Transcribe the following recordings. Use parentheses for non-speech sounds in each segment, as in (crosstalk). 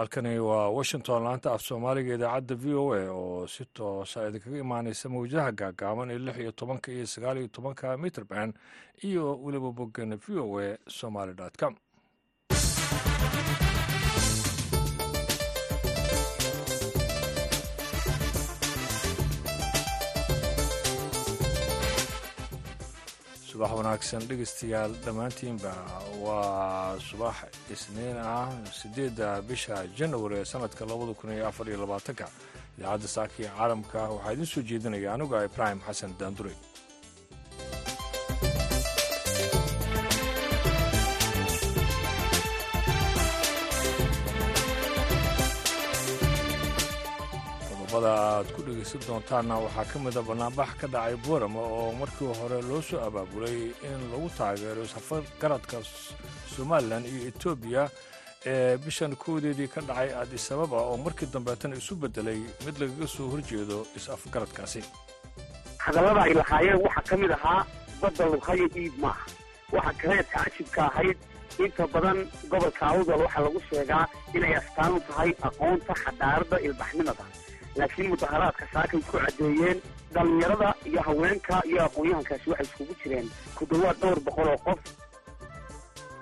halkani waa washington laanta af soomaaliga idaacadda v o a oo si toosa idinkaga imaaneysa mawjadaha gaagaaban ee lix iyo tobanka iyo sagaal iyo tobanka mitrband iyo weliba boggeena v o a somaly com subax wanaagsan dhegeystayaal dhammaantiinba waa subax isniin ah siddeedda bisha janawari ee sanadka labada kun iyo afar iyo labaatanka idaacadda saaka iyo caalamka waxaa idiin soo jeedinaya anigu ah ibraahim xasan daandure qodobada aad ku dhegaysan doontaanna waxaa ka mida bannaanbax ka dhacay boorama oo markii hore loo soo abaabulay in lagu taageero safar garadka somalilan iyo etoobiya ee bishan koodeedii ka dhacay adisababa oo markii dambeetana isu beddelay mid lagaga soo horjeedo is-afgaradkaasi hadallada ay lahaayeen waxaa ka mid ahaa badda lughayo iib maaha waxa kaleedka cajibka ahayd inta badan gobolka awdal waxaa lagu sheegaa inay astaan u tahay aqoonta xadaaradda ilbaxnimada laakiin mudaharaadka saakay ku caddeeyeen dhallinyarada iyo haweenka iyo aqoon-yahankaasi waxay iskugu jireen ku dhowaad dhowr boqol oo qof.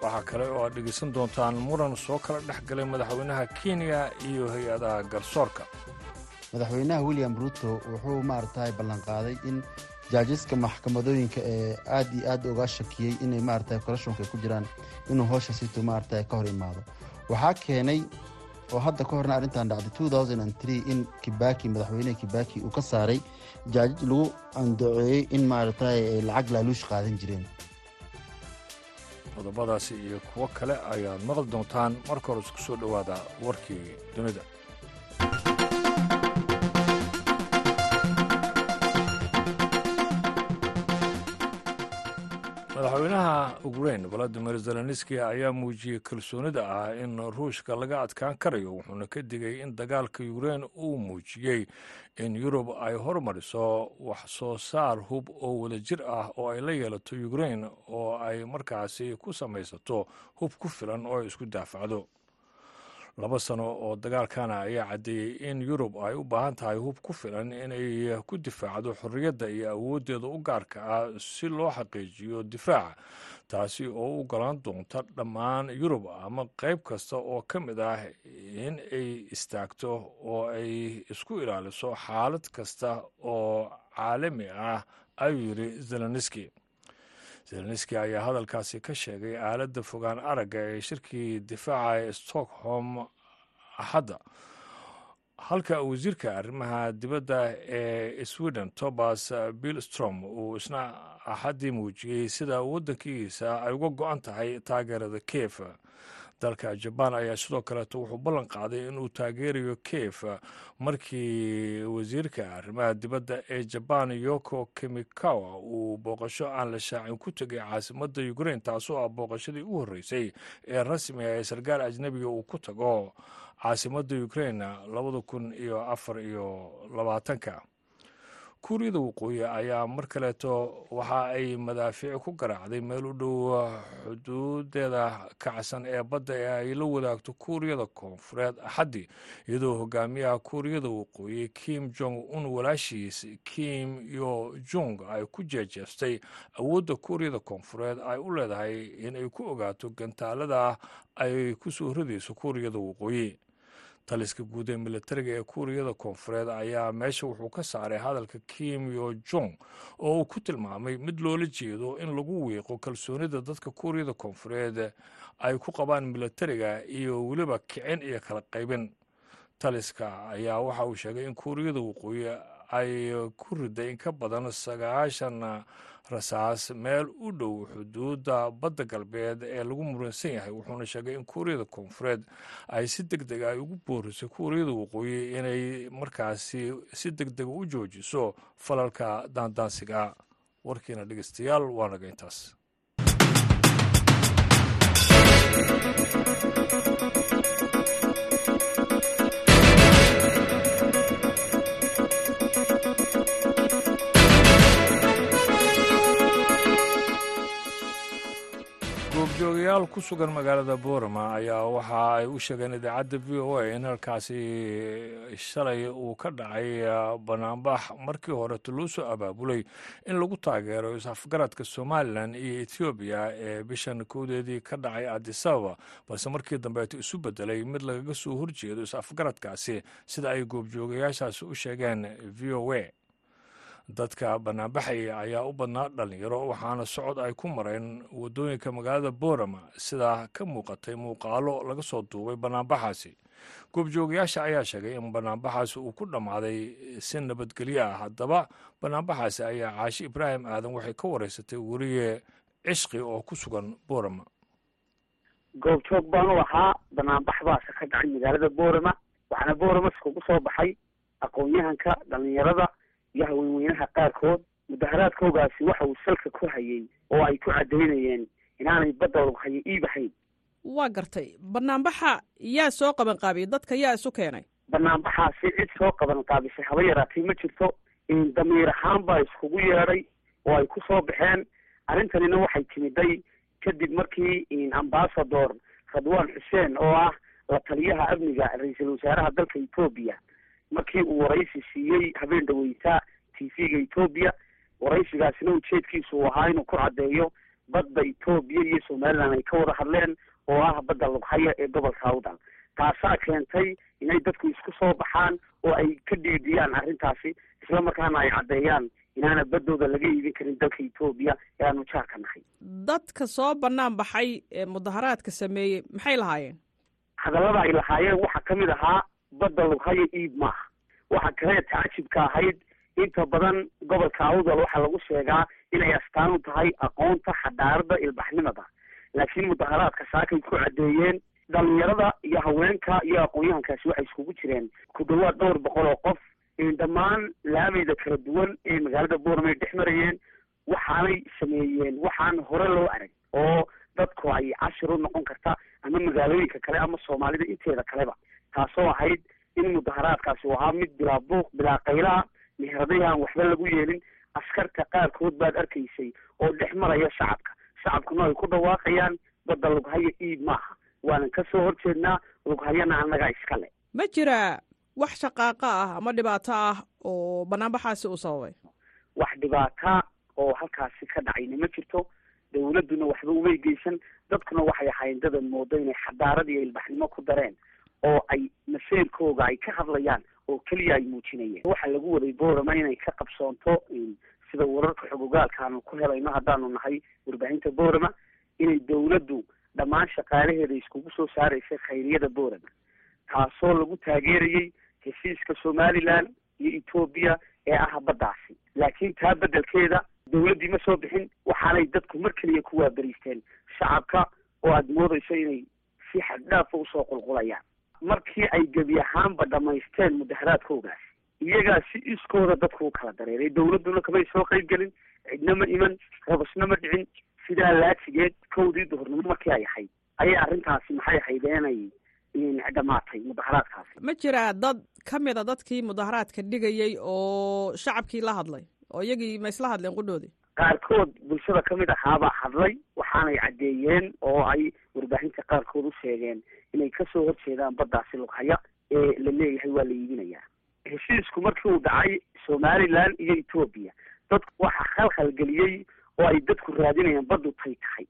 Waxaa kale oo aad dhegaysan doontaan muran soo kala dhex galay madaxweynaha kenya iyo hay'adaha garsoorka. Madaxweynaha william ruto wuxuu maaragtay ballanqaaday in jaajiska maxkamadooyinka ee aad iyo aad uga shakiyey inay maaragtay korashonka ku jiraan inuu howsha sito maaragtay ka hor imaado. Waxaa keenay oo hadda ka horna arrintan dhacday in kibaki madaxweyneha kibaki uu ka saaray jaajij lagu andaceeyey in maaragtay lacag laaluush qaadan jireen. Qodobadaasi iyo kuwo kale ayaad maqli doontaan marka hore isku soo dhowaada warkii dunida ukrein valadimir zelenski ayaa muujiyey kalsoonida ah in ruushka laga adkaan karayo wuxuuna ka digay in dagaalka ukrein uu muujiyey in yurub ay hormariso wax soo saar hub oo wadajir ah oo ay la yeelato ukrein oo ay markaasi ku samaysato hub ku filan oo ay isku daafacdo laba sano oo dagaalkana ayaa caddeeyey in yurub ay u baahan tahay hub ku filan inay ku difaacdo xorriyadda iyo awooddeeda u gaarka ah si loo xaqiijiyo difaaca taasi oo u golaan doonta dhammaan yurub ama qayb kasta oo ka mid ah in ay istaagto oo ay isku ilaaliso xaalad kasta oo caalami ah ayuu yidhi zelenski zelenski ayaa hadalkaasi ka sheegay aaladda fogaan aragga ee shirkii difaaca ee stockholm axadda. Halka wasiirka arrimaha dibadda ee sweden tobas billstrom uu isna axaddii muujiyey sida waddankiisa ay uga go-an tahay taageerada kiev dalka jabaan ayaa sidoo kaleeto wuxuu ballan qaaday inuu taageerayo kiev markii wasiirka arrimaha dibadda ee jabaan yoko kimikawa uu booqasho aan la shaacin ku tegay caasimadda ukrein taasoo ah booqashadii u horreysay ee rasmiga ee sarkaal ajnebiga uu ku tago. Caasimadda ukrein labada kun iyo afar iyo labaatanka kuuriyada waqooyi ayaa mar kaleeto waxa ay madaafiic ku garaacday meel u dhow xuduudeeda kacsan ee badda ee ay la wadaagto kuuriyada koonfureed axaddii iyadoo hogaamiyaha kuuriyada waqooyi kim jong un walaashiis. Kim yo jung ay ku jeejeestay awoodda kuuriyada koonfureed ay u leedahay inay ku ogaato gantaalada ay ku soo ridayso kuuriyada waqooyi taliska guud ee militariga ee kuuriyada koonfureed ayaa meesha wuxuu ka saaray hadalka kim yo jong oo uu ku tilmaamay mid loola jeedo in lagu wiiqo kalsoonida dadka kuuriyada koonfureed ay ku qabaan militariga iyo weliba kicin iyo kala qaybin. Taliska ayaa waxa uu sheegay in kuuriyada waqooyi ay ku riday in ka badan sagaashan rasaas meel u dhow xuduudda badda galbeed ee lagu muransan yahay wuxuuna sheegay in kuuriyada koonfureed ay si deg deg ay ugu boorisay kuuriyada waqooyi inay markaasi si deg dega u joojiso falalka daandaansiga. Warkiina dhegeystayaal waa naga intaas goobjoogayaal ku sugan magaalada boorama ayaa waxa ay u sheegeen idaacadda v o a in halkaasi shalay uu ka dhacay banaanbax. Markii horeto loo soo abaabulay in lagu taageero is-afgaradka somalilan iyo ethoobiya ee bishan kowdeedii ka dhacay adisababa balse markii dambeeto isu bedelay mid lagaga soo horjeedo is-afgaradkaasi sida ay goobjoogayaashaasi u sheegeen v o a dadka banaanbaxaya ayaa u badnaa dhalinyaro waxaana socod ay ku mareen waddooyinka magaalada boorama. Sidaa ka muuqatay muuqaalo laga soo duubay banaanbaxaasi goobjoogayaasha ayaa sheegay in banaanbaxaasi uu ku dhammaaday si nabadgelyo ah. Haddaba banaanbaxaasi ayaa caashi ibraahim aadan waxay ka wareysatay weriye cishqi oo ku sugan boorama. Goobjoog baan u ahaa banaanbax baase ka dhacay magaalada boorama waxaana boorama iskugu soo baxay aqoon-yahanka dhalinyarada iyo haweenweynaha qaarkood mudaharaadkoogaasi waxa uu salka ku hayay oo ay ku caddaynayeen inaanay badda lagu hayo iibahayn waa gartay. Banaanbaxa yaa soo qaban qaabiyey dadka yaa isu keenay. Banaanbaxaasi cid soo qaban qaabisay haba yaraatay ma jirto. Damiir ahaan baa iskugu yeedhay oo ay ku soo baxeen. Arrintanina waxay timiday kadib markii ambasador radwan xuseen oo ah la taliyaha amniga ra'iisul wasaaraha dalka etoobiya markii uu waraysi siiyey habeen dhaweyta t v-ga etoobiya waraysigaasina ujeedkiisu uu ahaa inuu ku caddeeyo badda etoobiya iyo somaliland ay ka wada hadleen oo ah badda lughaya ee gobolka awdal. Taasaa keentay inay dadku isku soo baxaan oo ay ka dhiidiyaan arrintaasi isla markaana ay caddeeyaan inaana baddooda laga iibin karin dalka etoobiya ee aanu jaarka nahay. Dadka soo bannaan baxay ee mudaharaadka sameeyey maxay lahaayeen? Hadallada ay lahaayeen waxaa ka mid ahaa badda lughaya iib maaha waxa kale tacajibka ahayd inta badan gobolka awdal waxaa lagu sheegaa inay astaan u tahay aqoonta xadaarada ilbaxnimada. Laakiin mudaharaadka saakay ku caddeeyeen dhalinyarada iyo haweenka iyo aqoon-yahankaasi waxay iskugu jireen ku dhawaad dhowr boqol oo qof dhammaan laameyda kala duwan ee magaalada boorama ay dhex marayeen waxaanay sameeyeen waxaan hore loo arag oo dadku ay cashir u noqon karta ama magaalooyinka kale ama soomaalida inteeda kaleba taasoo ahayd in mudaharaadkaasi uu ahaa mid bilaa buuq bilaa qaylaha meheradahi aan waxba lagu yeelin. Askarta qaarkood baad arkaysay oo dhex maraya shacabka. Shacabkuna ay ku dhawaaqayaan badda lughaya iib maaha waanan ka soo horjeednaa lughayana annagaa iska le ma jiraa wax shaqaaqo ah ama dhibaato ah oo banaanbaxaasi uu sababay? Wax dhibaata oo halkaasi ka dhacayna ma jirto. Dawladduna waxba umay geysan dadkuna waxay ahaayeen dadan moodo inay xadaarad iyo ilbaxnimo ku dareen oo ay maseerkooga ay ka hadlayaan oo keliya ay muujinayeen. Waxaa lagu waday boorama inay ka qabsoonto sida wararka xogogaalka aanu ku helayno haddaanu nahay warbaahinta boorama inay dawladdu dhammaan shaqaalaheeda iskugu soo saaraysay khayriyada boorama. Taasoo lagu taageerayey heshiiska somaliland iyo etoobiya ee ah baddaasi. Laakiin taa beddelkeeda dawladdii ma soo bixin waxaanay dadku mar keliya ku waaberiisteen shacabka oo aada moodayso inay si xaddhaafa u soo qulqulayaan markii ay gebi ahaanba dhamaysteen mudaharaadkoogaas iyagaa si iskooda dadku u kala dareeray dawladduna kamay soo qayb gelin cidna ma iman rabasna ma dhicin sidaa laajigeed kowdii duhurnimo markii ay ahayd. Ayay arrintaasi maxay ahayd inay dhamaatay mudaharaadkaasi? Ma jiraa dad ka mid a dadkii mudaharaadka dhigayey oo shacabkii la hadlay oo iyagii ma isla hadleen qudhoodii qaarkood bulshada ka mid ahaabaa hadlay waxaanay caddeeyeen oo ay warbaahinta qaarkood u sheegeen inay ka soo horjeedaan baddaasi lughaya ee la leeyahay waa la iibinayaa. Heshiisku markii uu dhacay somaliland iyo etoobiya dadku waxaa khalkhalgeliyey oo ay dadku raadinayaan baddu tay tahay.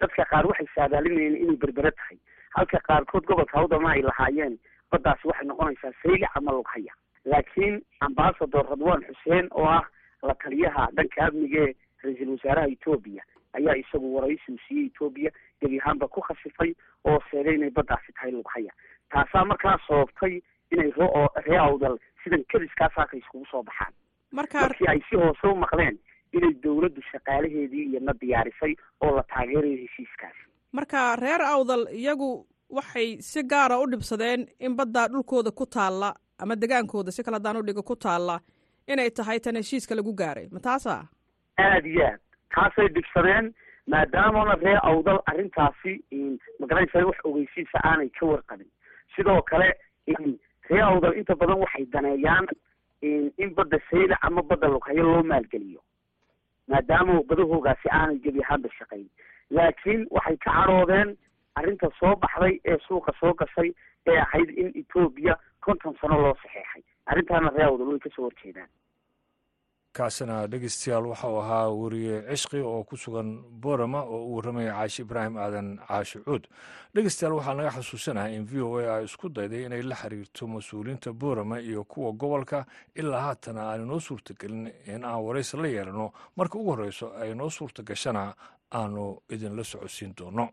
Dadka qaar waxay saadaalinayeen inay berbere tahay halka qaarkood gobolka awdalna ay lahaayeen baddaasi waxay noqonaysaa saylic ama lughaya laakiin ambasador radwan xuseen oo ah la taliyaha dhanka amniga ra'iisul wasaaraha etoobiya ayaa isagu waraysi uu siiyey etoobiya gebi ahaanba ku khasifay oo sheegay inay baddaasi tahay lughaya taasaa markaa sababtay inay roo ree awdal sidan keliskaas halka iskugu soo baxaan. Markii ay si hoose u maqleen inay dawladdu shaqaalaheedii iyana diyaarisay oo la taageerayo heshiiskaasi marka reer awdal iyagu waxay si gaara u dhibsadeen in baddaa dhulkooda ku taalla ama degaankooda si kale haddaan u dhigo ku taalla inay tahay tan heshiiska lagu gaaray. Ma taasa aada iyo aad. Taasay dhibsadeen maadaamana ree awdal arrintaasi magaranaysa wax ogeysiisa aanay ka warqabin. Sidoo kale ree awdal inta badan waxay daneeyaan in badda saylac ama badda lughayo loo maalgeliyo. Maadaama badahoogaasi aanay gebi ahaanba shaqayn. Laakiin waxay ka cadhoodeen arrinta soo baxday ee suuqa soo gashay ee ahayd in etoobiya konton sano loo saxeexay. Arrintaana reer awdal way ka soo horjeedaan kaasina dhegeystayaal waxau ahaa weriye cishqi oo ku sugan borama oo uu warramaya caashi ibraahim aadan caashi cuud. Dhegeystayaal waxaa naga xasuusanahay in v o a ay isku dayday inay la xiriirto mas'uuliyiinta borama iyo kuwa gobolka ilaa haatana aanu noo suurtagelin in aan waraysi la yeelano. Marka ugu horreyso ay noo suurta gashana aanu idinla socodsiin doono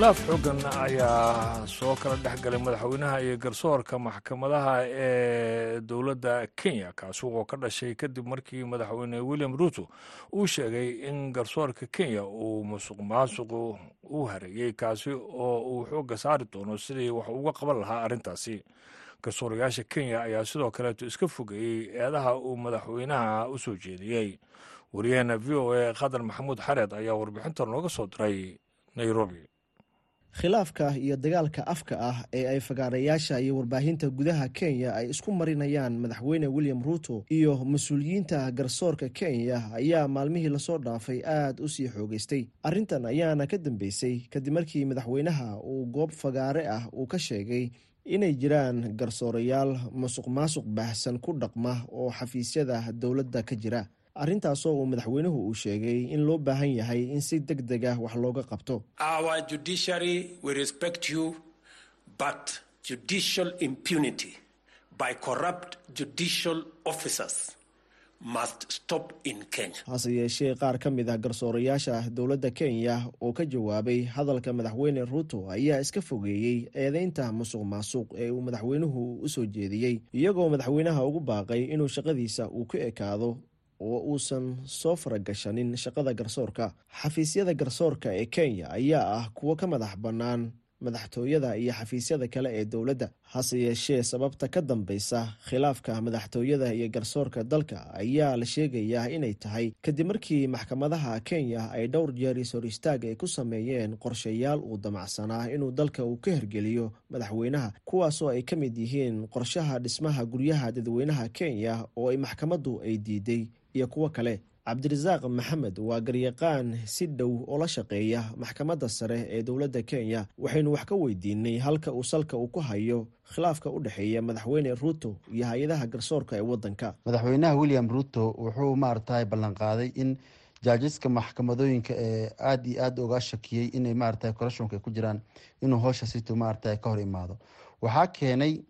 khilaaf xoogan ayaa soo kala dhex galay madaxweynaha iyo garsoorka maxkamadaha ee dowladda kenya kaasi oo ka dhashay kadib markii madaxweyne william ruto uu sheegay in garsoorka kenya uu musuq maasuqu u hareeyey kaasi oo uu xooga saari doono sidii wax uga qaban lahaa arrintaasi. Garsoorayaasha kenya ayaa sidoo kaleeto iska fogeeyey eedaha uu madaxweynaha u soo jeediyey wariyaheena v o a khadar maxamuud xareed ayaa warbixinta nooga soo diray nairobi khilaafka iyo dagaalka afka ah ee ay fagaarayaasha iyo warbaahinta gudaha kenya ay isku marinayaan madaxweyne william ruto iyo mas'uuliyiinta garsoorka kenya ayaa maalmihii la soo dhaafay aad u sii xoogeystay. Arrintan ayaana ka dambeysay kadib markii madaxweynaha uu goob fagaare ah uu ka sheegay inay jiraan garsoorayaal musuq maasuq baahsan ku dhaqma oo xafiisyada dowladda ka jira arrintaasoo uu madaxweynuhu uu sheegay in loo baahan yahay in si deg deg ah wax looga qabto. Hase yeeshee qaar ka mid ah garsoorayaasha dowladda kenya oo ka jawaabay hadalka madaxweyne ruto ayaa iska fogeeyey eedeynta musuq maasuq ee uu madaxweynuhu u soo jeediyey iyagoo madaxweynaha ugu baaqay inuu shaqadiisa uu ku ekaado oo uusan soo faragashanin shaqada garsoorka. Xafiisyada garsoorka ee kenya ayaa ah kuwo ka madax bannaan madaxtooyada iyo xafiisyada kale ee dowladda. Hase yeeshee sababta ka dambeysa khilaafka madaxtooyada iyo garsoorka dalka ayaa la sheegayaa inay tahay. Kadib markii maxkamadaha kenya ay dhowr jeer ishor istaag ay ku sameeyeen qorshayaal uu damacsanaa inuu dalka uu ka hergeliyo madaxweynaha kuwaasoo ay ka mid yihiin qorshaha dhismaha guryaha dadweynaha kenya oo ay maxkamaddu ay diiday iyo kuwo kale. Cabdirasaaq maxamed waa garyaqaan si dhow oo la shaqeeya maxkamadda sare ee dowladda kenya waxaynu wax ka weydiinay halka uu salka uu ku hayo khilaafka u dhexeeya madaxweyne ruto iyo hay'adaha garsoorka ee waddanka. Madaxweynaha william ruto wuxuu maaragtay ballanqaaday in jaajiska maxkamadooyinka ee aada iyo aada uga shakiyey inay maaragtay corruptionka ku jiraan inuu howsha situ maaragtay ka hor imaado. Waxaa keenay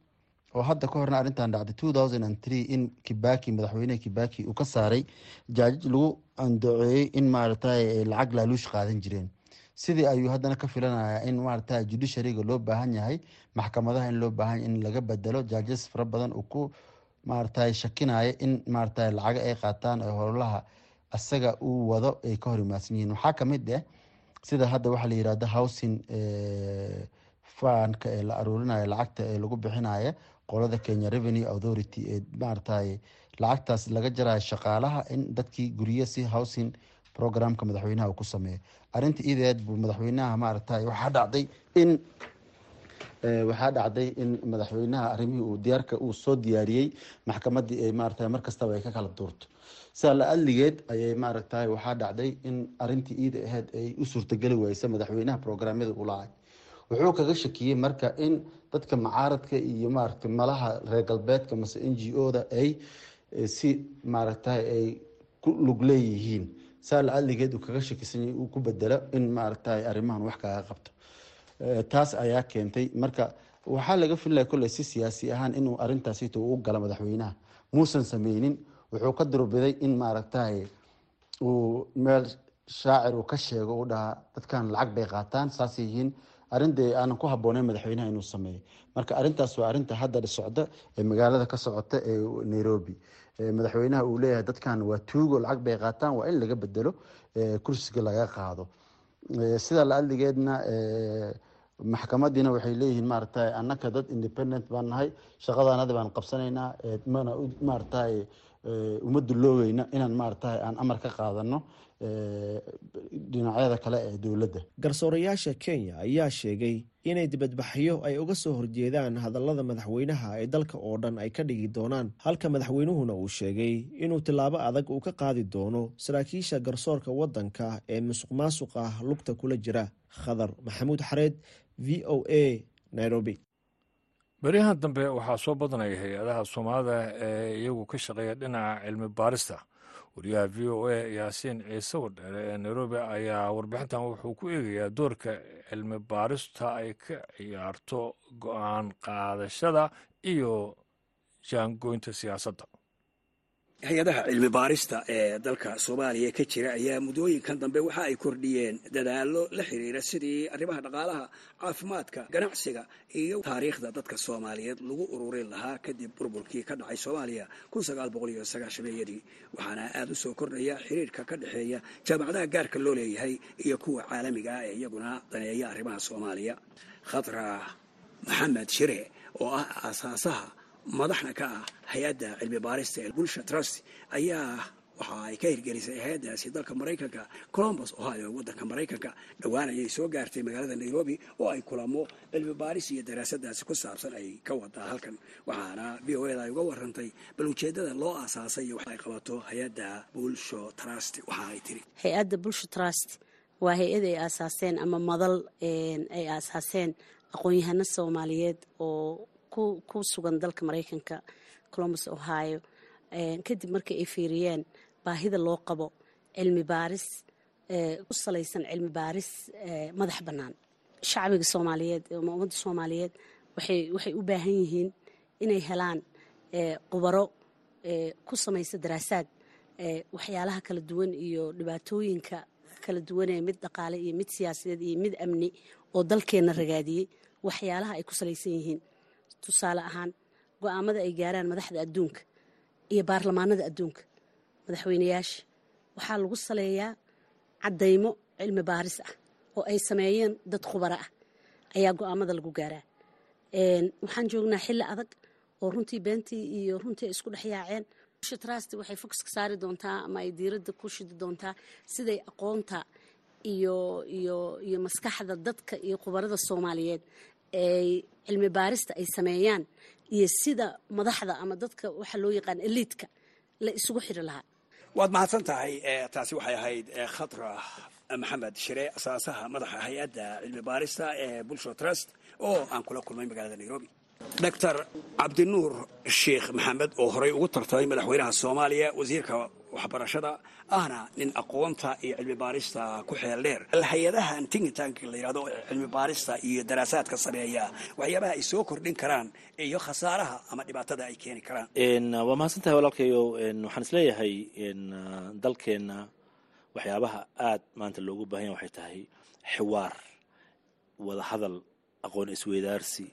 oo hadda ka horna arrintan dhacday in kibaki madaxweyneha kibaki uu ka saaray jaajij lagu andaceeyey in maaragtay lacag laaluush qaadan jireen. Sidii ayuu haddana ka filanayaa in maaragtay judiciaryga loo baahan yahay maxkamadaha in loo baahan in laga bedelo jaajes fara badan uu ku maaragtay shakinaya in maaragtay lacaga ay qaataan ee howlaha asaga uu wado ay ka hor imaadsan yihiin. Waxaa ka mid ah sida hadda waxaa la yirahda housing fanka ee la aruurinayo lacagta ee lagu bixinaya qolada kenya revenue authority ee maaragtay lacagtaas laga jarayo shaqaalaha in dadkii guryo si housing programka madaxweynaha uu ku sameeyo. Arrinta ideed buu madaxweynaha maaragtay waxaa dhacday in waxaa dhacday in madaxweynaha arrimihii uu diyaarka uu soo diyaariyey maxkamadii ay maaragtay mar kastaba ay ka kala duurto. Sidaa la adligeed ayay maaragtay waxaa dhacday in arrintii iida aheyd ay u suurtageli weysa madaxweynaha programyada uu lahay wuxuu kaga shakiyey marka in dadka macaaradka iyo maaragtay malaha reer galbeedka mase n g o da ay si maaragtay ay ku lug leeyihiin. Saa la adligeed uu kaga shakisanyay uu ku bedelo in maaragtay arrimahan wax kaga qabto. Taas ayaa keentay. Marka waxaa laga filaya kolley si siyaasi ahaan inuu arrintaasito u gala madaxweynaha. Muusan sameynin wuxuu ka durbiday in maaragtay uu meel shaacir uu ka sheego u dhahaa dadkan lacag bay qaataan saasay yihiin arrin dee aanan ku habbooneyn madaxweynaha inuu sameeyo marka arrintaas waa arrinta hadda socda ee magaalada ka socota ee nairobi. Madaxweynaha uu leeyahay dadkan waa tuugo lacag bay qaataan waa in laga bedelo kursiga laga qaado. Sida la adligeedna maxkamadiina waxay leeyihiin maaragtay annaka dad independent baan nahay shaqadanada baan qabsanaynaa mana maaragtay uma duloobeyna inaan maaragtay aan amar ka qaadano dhinacyada kale ee dowladda. Garsoorayaasha kenya ayaa sheegay inay dibadbaxyo ay uga soo horjeedaan hadallada madaxweynaha ee dalka oo dhan ay ka dhigi doonaan. Halka madaxweynuhuna uu sheegay inuu tillaabo adag uu ka qaadi doono saraakiisha garsoorka waddanka ee musuq maasuqa lugta kula jira. Khadar maxamuud xareed v o a nairobi beryahan dambe waxaa soo badanaya hay'adaha soomaalida ee iyagu ka shaqeeya dhinaca cilmi baarista wariyaha v o a yaasiin ciise wadheere ee nairobi ayaa warbixintan wuxuu ku eegayaa doorka cilmi baarista ay ka ciyaarto go'aan qaadashada iyo jaangoynta siyaasadda hay'adaha cilmi baarista ee dalka soomaaliya ka jira ayaa muddooyinkan dambe waxa ay kordhiyeen dadaallo la xiriira sidii arrimaha dhaqaalaha caafimaadka ganacsiga iyo taariikhda dadka soomaaliyeed lagu ururin lahaa kadib burburkii ka dhacay soomaaliya yadii waxaana aada u soo kordhaya xiriirka ka dhexeeya jaamacadaha gaarka loo leeyahay iyo kuwa caalamiga ah ee iyaguna daneeya arrimaha soomaaliya. Khadra maxamed shire oo ah aasaasaha madaxna ka ah hay'adda cilmi baarista ee bulsha trust ayaa waxa ay ka hirgelisay hay'addaasi dalka maraykanka colombus ohio waddanka maraykanka. Dhowaan ayay soo gaartay magaalada nairobi oo ay kulamo cilmi baaris iyo daraasadaasi ku saabsan ay ka wadaa halkan. Waxaana v o eda ay uga warantay bal ujeedada loo aasaasay iyo wax ay qabato hay'adda bulsho trust waxa ay tiri. Hay'adda bulsho trust waa hay'ad ay aasaaseen ama madal ay aasaaseen aqoon-yahano soomaaliyeed oo ku sugan dalka maraykanka colombus ohio. Kadib markii ay fiiriyeen baahida loo qabo cilmi baaris ku salaysan cilmi baaris madax bannaan. Shacbiga soomaaliyeed ama ummadda soomaaliyeed waxay u baahan yihiin inay helaan qubaro ku samaysa daraasaad waxyaalaha kala duwan iyo dhibaatooyinka kala duwanee mid dhaqaale iyo mid siyaasadeed iyo mid amni oo dalkeenna ragaadiyey waxyaalaha ay ku salaysan yihiin tusaale ahaan go'aamada ay gaaraan madaxda adduunka iyo baarlamaanada adduunka madaxweyneyaasha waxaa lagu saleeyaa caddaymo cilmi baaris ah oo ay sameeyeen dad khubaro ah. Ayaa go'aamada lagu gaaraa. Waxaan joognaa xilli adag oo runtii beentii iyo runtii ay isku dhex yaaceen. Trust waxay focuska saari doontaa ama ay diiradda ku shidi doontaa siday aqoonta iyo iyo iyo maskaxda dadka iyo khubarada soomaaliyeed cilmi baarista ay sameeyaan iyo sida madaxda ama dadka waxa loo yaqaan eliidka la isugu xiri lahaa. Waad mahadsan tahay taasi waxay ahayd khadra maxamed shire asaasaha madaxa hay'adda cilmi baarista ee bulsho trust oo aan kula kulmay magaalada nairobi doctor cabdinuur sheikh maxamed oo horey ugu tartamay madaxweynaha soomaaliya wasiirka waxbarashada ahna nin aqoonta iyo cilmi baarista ku xeel dheer. Hay'adahan tingitank la yidhahdo cilmi baarista iyo daraasaadka sameeya waxyaabaha ay soo kordhin karaan iyo khasaaraha ama dhibaatada ay keeni karaan. Waa mahadsantahay walaalkayo waxaan is leeyahay dalkeenna waxyaabaha aad maanta loogu baahanya waxay tahay xiwaar wada hadal aqoon isweydaarsi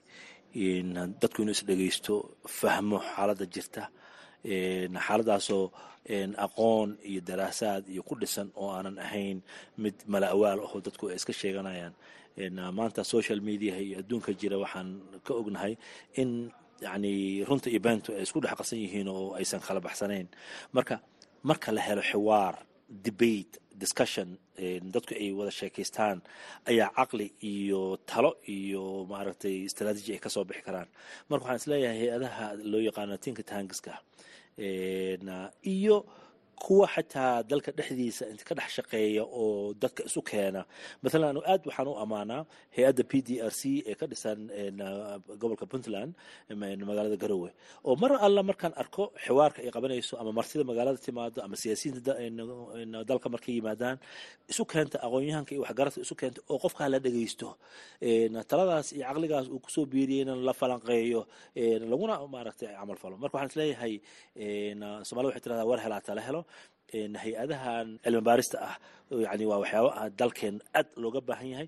dadku inuu isdhegaysto fahmo xaaladda jirta xaaladaasoo aqoon iyo daraasaad iyo ku dhisan oo aanan ahayn mid mala awaal ahoo dadku ay iska sheeganayaan. Maanta social mediaha iyo adduunka jira waxaan ka ognahay in yani runta iyo beentu ay isku dhex qasan yihiin oo aysan kala baxsanayn. Marka marka la helo xiwaar debate discussion dadku ay wada sheekaystaan ayaa caqli iyo talo iyo maaragtay strategy ay ka soo bixi karaan. Marka waxaan is leeyahay hay'adaha loo yaqaano tinka tangiska iyo kuwa xataa dalka dhexdiisa ka dhex shaqeeya oo dadka isu keena. Maalan aad waxaan u ammaanaa hay'adda p d r c ee ka dhisan gobolka puntland magaalada garowe. Oo mar alla markaan arko xiwaarka ay qabanayso ama martida magaalada timaado ama siyaasiyiinta dalka markay yimaadaan isu keenta aqoon-yahanka iyo waxgaradka isu keenta oo qofkaa la dhegaysto taladaas iyo caqligaas uu ku soo biiriyeyna la falanqeeyo laguna maaragtay camal falo. Marka waxaan is leeyahay somalida waxay tirahdaa war helaa tala helo hay'adahan cilmi baarista ah yani waa waxyaaba dalkeen aad looga baahan yahay.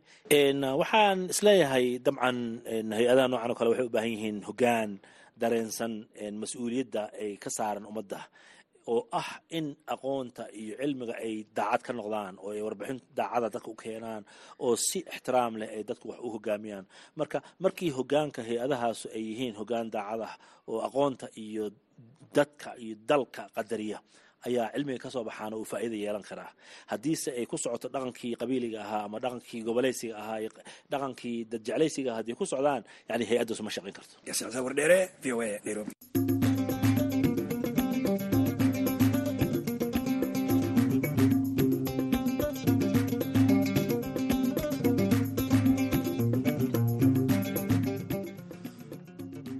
Waxaan is leeyahay dabcan hay'adaha noocan o kale waxay u baahan yihiin hoggaan dareensan mas'uuliyadda ay ka saaran ummadda oo ah in aqoonta iyo cilmiga ay daacad ka noqdaan oo ay warbixin daacada dadka u keenaan oo si ixtiraam leh ay dadku wax u hogaamiyaan. Marka markii hogaanka hay'adahaasu ay yihiin hogaan daacad ah oo aqoonta iyo dadka iyo dalka qadariya ayaa cilmiga ka soo baxaana uu faa'iida yeelan karaa. Haddiise ay ku socoto dhaqankii qabiiliga ahaa ama dhaqankii goboleysiga ahaa dhaqankii dadjeclaysiga ahaa haddii ku socdaan yani hay'addaas ma shaqayn karto.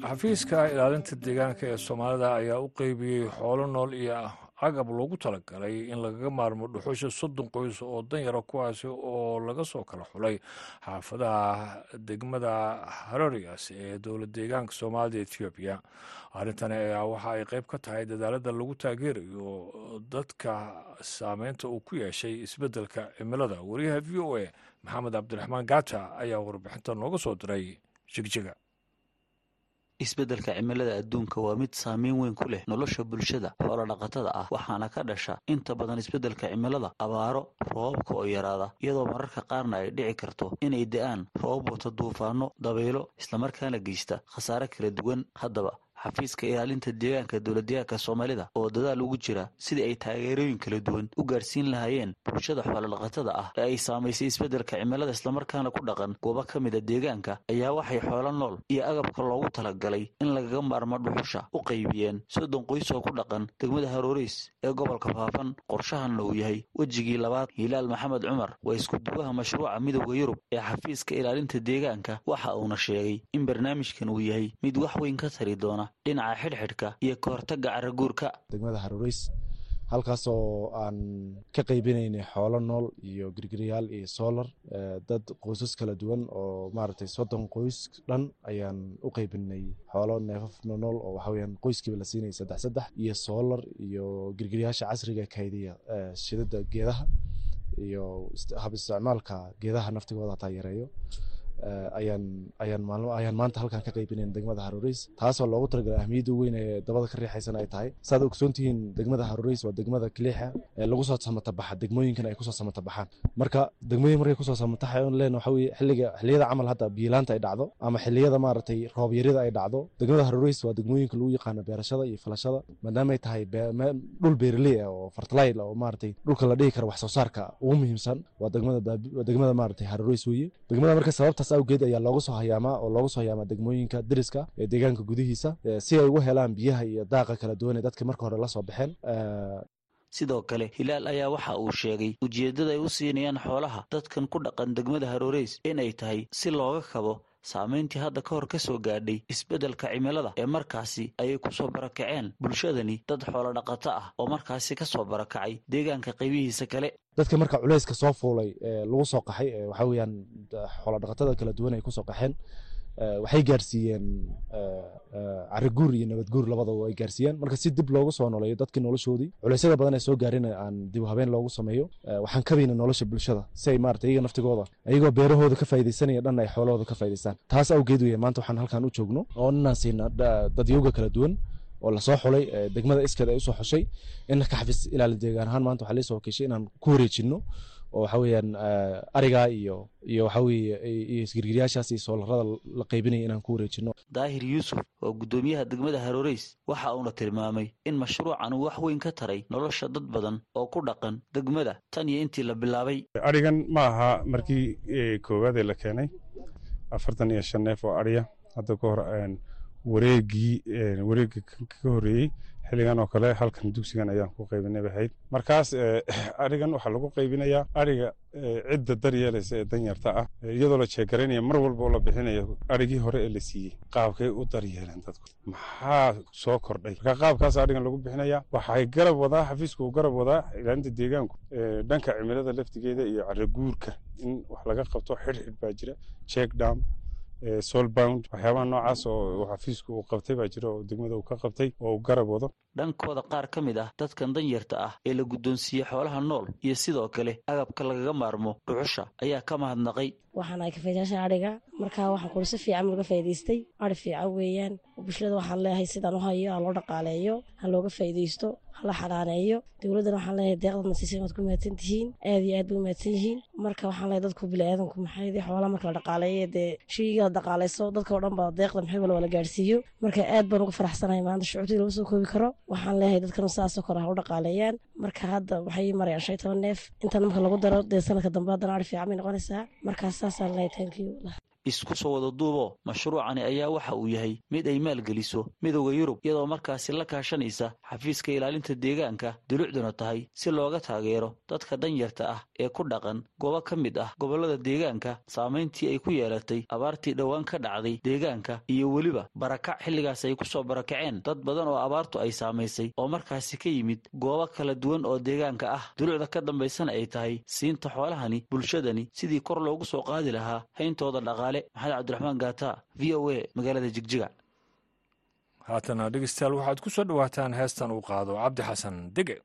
Xafiiska ilaalinta deegaanka ee soomaalida ayaa u qeybiyey xoolo nool iyo agab loogu talagalay in lagaga maarmo dhuxusha soddon qoys oo danyara kuwaasi oo laga soo kala xulay xaafadaha degmada harorias ee dowlad deegaanka soomaalida etoobiya arrintani ayaa waxa ay qeyb ka tahay dadaalada lagu taageerayo dadka saameynta uu ku yeeshay isbeddelka cimilada. Wariyaha v o a maxamed cabdiraxmaan gaata ayaa warbixinta nooga soo diray jigjiga isbeddelka cimilada adduunka waa mid saameyn weyn ku leh nolosha bulshada xoolodhaqatada ah waxaana ka dhasha inta badan isbeddelka cimilada abaaro roobabka oo yaraada iyadoo mararka qaarna ay dhici karto inay da'aan roobab wata duufaano dabaylo islamarkaana geysta khasaare kala duwan haddaba xafiiska ilaalinta deegaanka dowladdeegaanka soomaalida oo dadaal ugu jira sidii ay taageerooyin kala duwan u gaarsiin lahaayeen bulshada xoolodhaqatada ah ee ay saamaysay isbeddelka cimilada islamarkaana ku dhaqan goobo ka mida deegaanka ayaa waxay xoolo nool iyo agabka loogu talagalay in lagaga maarmo dhuxusha u qaybiyeen soddon qoys oo ku dhaqan degmada harooriis ee gobolka faafan qorshahanna uu yahay wejigii labaad. Hilaal maxamed cumar waa iskuduwaha mashruuca midowda yurub ee xafiiska ilaalinta deegaanka waxa uuna sheegay in barnaamijkan uu yahay mid wax weyn ka tari doona dhinaca xidhxidhka iyo ka hortagga caraguurka degmada harooriis halkaasoo aan ka qaybinaynay xoolo nool iyo girgiryaal iyo solar dad qoysas kala duwan oo maaragtay soddon qoys dhan ayaan u qaybinay xoolo neefaf nool oo waxaweyaan qoyskiiba la siinaya saddex saddex iyo solar iyo girgiryaasha casriga kaydiya shidada geedaha iyo hab isticmaalka geedaha naftigooda hataa yareeyo ayaan ayaan maalmo ayaan maanta halkan ka qaybinayn degmada harooriis taasoo loogu talagalay ahmiyadda weyn ee dabada ka riixaysana ay tahay. Saad ogsoontihiin degmada harooriis waa degmada kiliixa ee lagu soo samatabaxa degmooyinkan ay ku soo samatabaxaan marka degmooyin markay ku soo samataxayan leen waxa xilliga xilliyada camal hadda biilaanta ay dhacdo ama xilliyada maaragtay roob yarida ay dhacdo degmada harooriis waa degmooyinka lagu yaqaano beerashada iyo falashada. Maadaama ay tahay dhul beeraley ah oo fertilize oo maaragtay dhulka la dhihi karo wax soo saarka ugu muhiimsan waa degmada degmada maaragtay harooriis weye degmada marka sababtaas awgeed ayaa loogu soo hayaamaa oo loogu soo hayaamaa degmooyinka deriska ee deegaanka gudihiisa si ay ugu helaan biyaha iyo daaqa kala duwan ee dadka marka hore la soo baxeen. Sidoo kale hilaal ayaa waxa uu sheegay ujeeddada ay u siinayaan xoolaha dadkan ku dhaqan degmada harooriis inay tahay si looga kabo saamayntii hadda ka hor ka soo gaadhay isbeddelka cimilada ee markaasi ayay ku soo barakaceen. Bulshadani dad xoolodhaqato ah oo markaasi ka soo barakacay deegaanka qaybihiisa kale. Dadka marka culayska soo fuulay ee lagu soo qaxay waxa weeyaan xoolodhaqatada kala duwan ay ku soo qaxeen waxay gaarsiiyeen cariguur iyo nabadguur labadaba ay gaarsiiyeen. Marka si dib loogu soo noleeyo dadkii noloshoodii culeysyada badan ee soo gaarin aan dib habeen loogu sameeyo. Waxaan kabayna nolosha bulshada si ay maarata iyaga naftigooda iyagoo beerahooda ka faa'idaysanaya dhan ay xoolahooda ka faa'idaystaan taas awgeed weeye maanta waxaan halkan u joogno oo inaan siina dadyowga kala duwan oo la soo xulay degmada iskeed ay u soo xushay. In ka xafis ilaali deegaan ahaan maanta waxaa liisoo wakiishay inaan ku wareejinno oo waxa weeyaan arigaa iyo iyo waxa weeye iyo isgirgiryaashaas iyo soolarada la qaybinaya inaan ku wareejino. Daahir yuusuf oo guddoomiyaha degmada harooriis waxa uuna tilmaamay in mashruucan uu wax weyn ka taray nolosha dad badan oo ku dhaqan degmada tan iyo intii la bilaabay. Arigan ma aha markii koowaadee la keenay afartan iyo shan neef oo ariya. Hadda ka hor wareegii wareega ka horreeyey xilligan oo kale halkan dugsigan ayaan ku qaybinay bahayd markaas (clears throat) arigan waxaa lagu qaybinayaa ariga cidda daryeelaysa ee danyarta ah iyadoo la jeegaraynaya mar walba oo la bixinayo arigii hore ee la siiyey qaabkay u daryeeleen dadku. Maxaa soo kordhay? Marka qaabkaas arigan lagu bixinaya waxay garab wadaa xafiisku uu garab wadaa ilaalinta deegaanku dhanka cimilada laftigeeda iyo caraguurka in wax laga qabto xidhxidh baa jira. Check dam solbound waxyaabaha noocaas oo xafiisku uu qabtay baa jira oo degmada uu ka qabtay oo uu garab wado dhankooda qaar ka mid ah dadkan danyarta ah ee la guddoonsiiyey xoolaha nool iyo sidoo kale agabka lagaga maarmo dhuxusha ayaa ka mahadnaqay waxaan ahay kafaydayaasha adhiga marka waxaan kuli si fiican laga faa'idaystay adhi fiican weeyaan. Bulshada waxaan leeyahay sidaan u hayo ha dhaqaaleeyo ha looga faa'iidaysto ha la xanaaneeyo. Dowladdana waxaan leeyahay deeqdadna siisay waad ku mahadsan tihiin aad iyo aad bay u mahadsan yihiin. Marka waxaan leeyahay dadku bini'aadanku maxay xoolaha marka la dhaqaaleeyo dee shayga la dhaqaalayso dadka oo dhan baa deeqda maxay wala wala gaarsiiyo. Marka aad baan uga faraxsanahay maanta shucuurtii lagu soo koobi karo. Waxaan leeyahay dadkana saasoo kore ha u dhaqaaleeyaan. Marka hadda waxay marayaan shan toban neef. Intan marka lagu daro dee sanadka dambe haddana adhi fiican bay noqonaysaa. Markaas saasaan leeyahay thank you isku soo wada duubo mashruucani ayaa waxa uu yahay mid ay maalgeliso midowda yurub iyadoo markaasi la kaashanaysa xafiiska ilaalinta deegaanka dulucduna tahay si looga taageero dadka danyarta ah ee ku dhaqan goobo ka mid ah gobollada deegaanka. Saamayntii ay ku yeelatay abaartii dhowaan ka dhacday deegaanka iyo weliba barakac xilligaas ay ku soo barakaceen. Dad badan oo abaartu ay saamaysay oo markaasi ka yimid goobo kala duwan oo deegaanka ah dulucda ka dambaysana ay tahay siinta xoolahani bulshadani sidii kor loogu soo qaadi lahaa hayntooda dhaqaale maxamed cabdiraxmaan gaata v o a magaalada jigjiga. Haatana dhegeystayaal waxaad ku soo dhowaataan heestan uu qaado cabdi xasan dege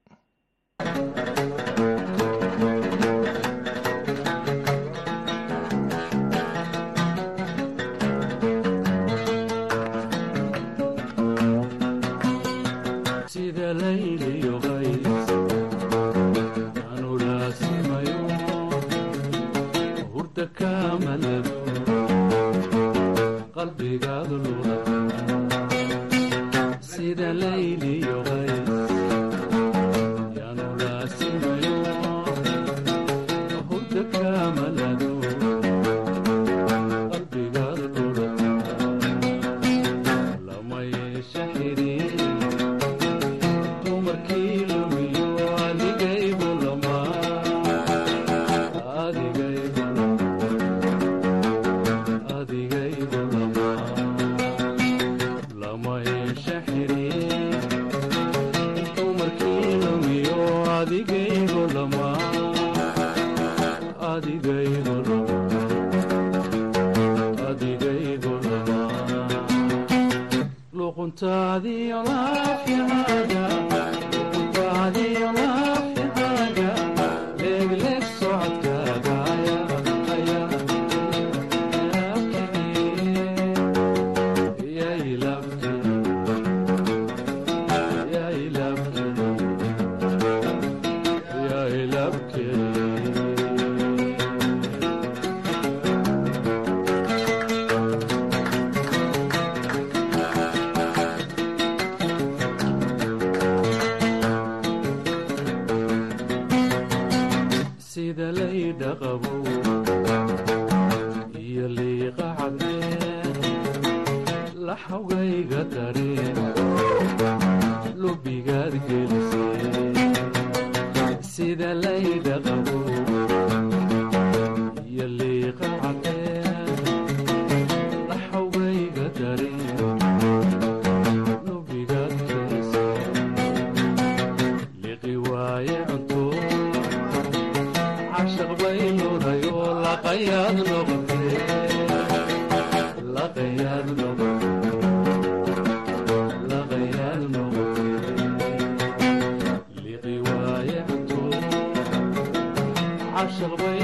till we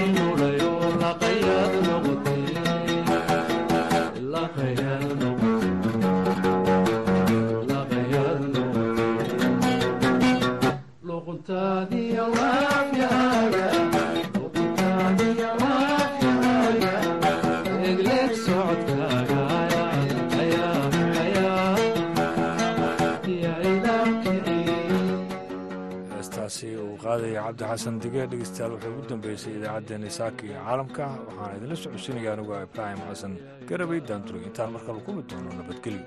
cabdi xasan dige dhegeystayaal wuxuu ugu dambeysay idaacaddeenna saaka iyo caalamka. Waxaana idinla socodsiinaya anugu ibraahim xasan. Garabay daanduray intaan marka lagu mid doono nabadgelyo.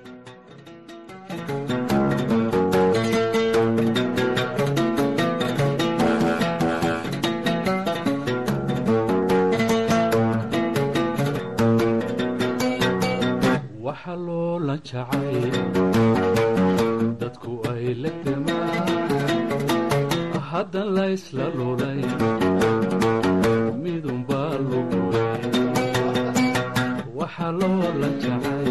Dadku ay legdamaan haddan laysla lulay midunbaa lugulay waxa loola jacay